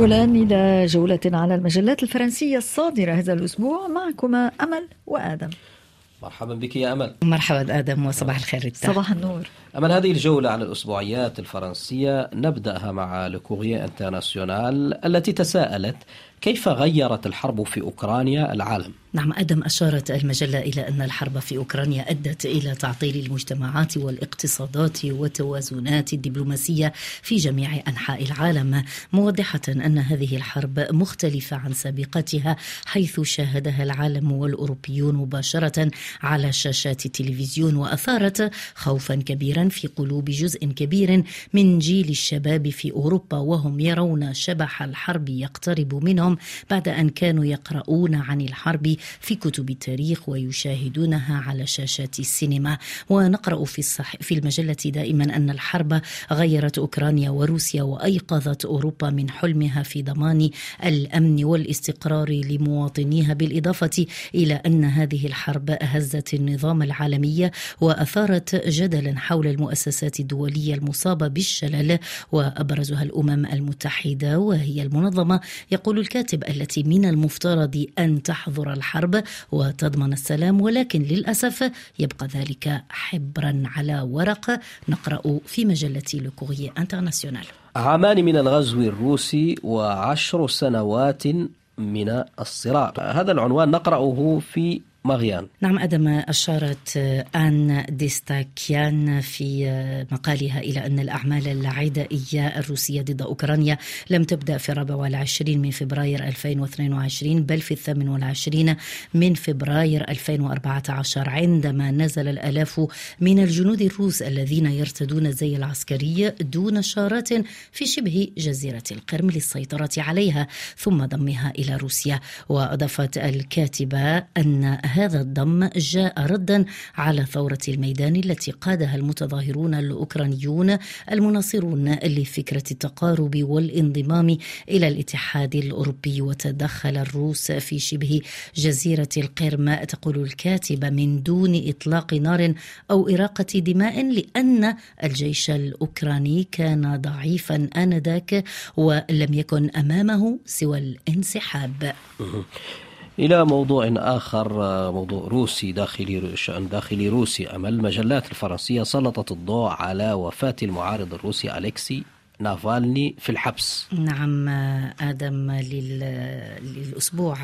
والآن إلى جولة على المجلات الفرنسية الصادرة هذا الأسبوع. معكما أمل وآدم. مرحبا بك يا أمل. مرحبا آدم وصباح الخير. ريتا. صباح النور. أمل هذه الجولة على الأسبوعيات الفرنسية نبدأها مع لكوريا انترناسيونال التي تساءلت كيف غيرت الحرب في أوكرانيا العالم؟ نعم أدم أشارت المجلة إلى أن الحرب في أوكرانيا أدت إلى تعطيل المجتمعات والاقتصادات والتوازنات الدبلوماسية في جميع أنحاء العالم موضحة أن هذه الحرب مختلفة عن سابقتها حيث شاهدها العالم والأوروبيون مباشرة على شاشات التلفزيون وأثارت خوفا كبيرا في قلوب جزء كبير من جيل الشباب في أوروبا وهم يرون شبح الحرب يقترب منهم بعد أن كانوا يقرؤون عن الحرب في كتب التاريخ ويشاهدونها على شاشات السينما. ونقرأ في, الصح في المجلة دائما أن الحرب غيرت أوكرانيا وروسيا وأيقظت أوروبا من حلمها في ضمان الأمن والاستقرار لمواطنيها. بالإضافة إلى أن هذه الحرب هزت النظام العالمي وأثارت جدلا حول المؤسسات الدولية المصابة بالشلل. وأبرزها الأمم المتحدة وهي المنظمة. يقول الكاتب التي من المفترض أن تحظر الحرب وتضمن السلام ولكن للأسف يبقى ذلك حبرا على ورق. نقرأ في مجلة Le Courrier International عامان من الغزو الروسي وعشر سنوات من الصراع. هذا العنوان نقرأه في Marianne نعم أدم أشارت آن ديستاكيان في مقالها إلى أن الأعمال العدائية الروسية ضد أوكرانيا لم تبدأ في الرابع والعشرين من فبراير 2022 بل في الثامن والعشرين من فبراير 2014 عندما نزل الألاف من الجنود الروس الذين يرتدون الزي العسكري دون شارات في شبه جزيرة القرم للسيطرة عليها ثم ضمها إلى روسيا. وأضافت الكاتبة أن هذا الضم جاء ردا على ثورة الميدان التي قادها المتظاهرون الأوكرانيون المناصرون لفكرة التقارب والانضمام إلى الاتحاد الأوروبي. وتدخل الروس في شبه جزيرة القرم. تقول الكاتبة من دون إطلاق نار أو إراقة دماء لأن الجيش الأوكراني كان ضعيفا آنذاك ولم يكن أمامه سوى الانسحاب. إلى موضوع آخر موضوع روسي داخلي شأن داخلي روسي أمل المجلات الفرنسية سلطت الضوء على وفاة المعارض الروسي أليكسي نافالني في الحبس. نعم آدم للأسبوع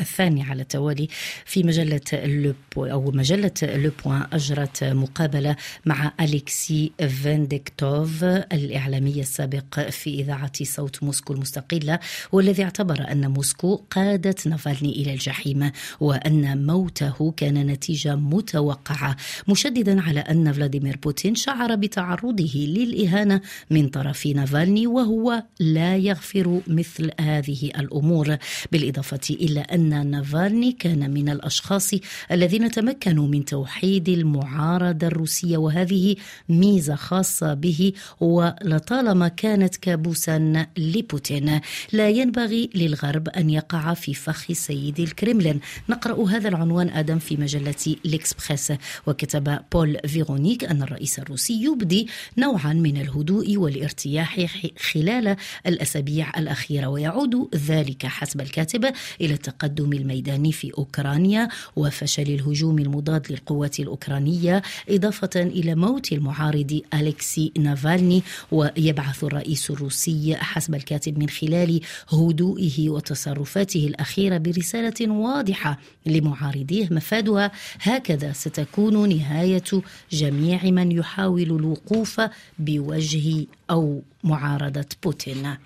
الثاني على التوالي في مجلة لوبو أو مجلة لوبوان أجرت مقابلة مع أليكسي فينديكتوف الإعلامي السابق في إذاعة صوت موسكو المستقلة والذي اعتبر أن موسكو قادت نافالني إلى الجحيم وأن موته كان نتيجة متوقعة مشددا على أن فلاديمير بوتين شعر بتعرضه للإهانة من طرف في نافالني وهو لا يغفر مثل هذه الأمور. بالإضافة إلى أن نافالني كان من الأشخاص الذين تمكنوا من توحيد المعارضة الروسية وهذه ميزة خاصة به ولطالما كانت كابوسا لبوتين. لا ينبغي للغرب أن يقع في فخ سيد الكرملين نقرأ هذا العنوان آدم في مجلة L'Express. وكتب بول فيرونيك أن الرئيس الروسي يبدي نوعا من الهدوء والارتياح السياسي خلال الأسابيع الأخيرة ويعود ذلك حسب الكاتبة إلى التقدم الميداني في أوكرانيا وفشل الهجوم المضاد للقوات الأوكرانية إضافة إلى موت المعارض أليكسي نافالني ويبعث الرئيس الروسي حسب الكاتب من خلال هدوئه وتصرفاته الأخيرة برسالة واضحة لمعارضيه مفادها هكذا ستكون نهاية جميع من يحاول الوقوف بوجه أو معارضة بوتين.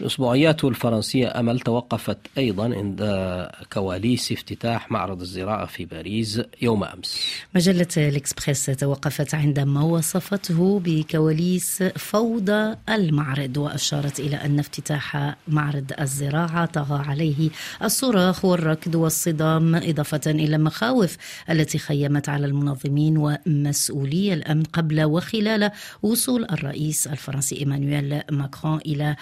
الأسبوعيات الفرنسية أمل توقفت أيضا عند كواليس افتتاح معرض الزراعة في باريس يوم أمس. مجلة الإكسبريس توقفت عندما وصفته بكواليس فوضى المعرض وأشارت إلى أن افتتاح معرض الزراعة طغى عليه الصراخ والركض والصدام إضافة إلى المخاوف التي خيمت على المنظمين ومسؤولي الأمن قبل وخلال وصول الرئيس الفرنسي إيمانويل ماكرون إلى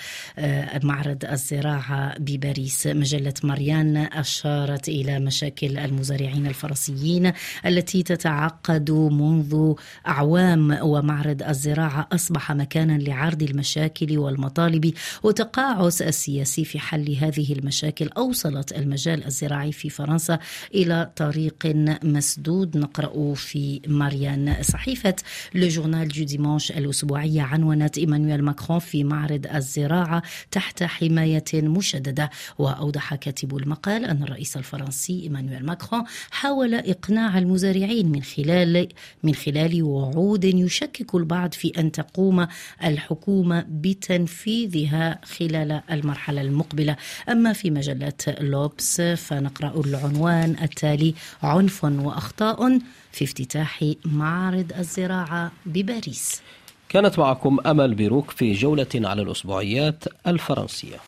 معرض الزراعة بباريس. مجلة ماريان أشارت إلى مشاكل المزارعين الفرنسيين التي تتعقد منذ أعوام ومعرض الزراعة أصبح مكانا لعرض المشاكل والمطالب وتقاعس السياسي في حل هذه المشاكل. أوصلت المجال الزراعي في فرنسا إلى طريق مسدود. نقرأ في Marianne صحيفة. Le Journal du Dimanche الأسبوعية عنونت إيمانويل ماكرون في معرض الزراعة. تحت حماية مشددة وأوضح كاتب المقال أن الرئيس الفرنسي إيمانويل ماكرون حاول إقناع المزارعين من خلال من خلال وعود يشكك البعض في أن تقوم الحكومة بتنفيذها خلال المرحلة المقبلة. أما في مجلة لوبس فنقرأ العنوان التالي عنف وأخطاء في افتتاح معرض الزراعة بباريس كانت معكم أمل بيروك في جولة على الأسبوعيات الفرنسية.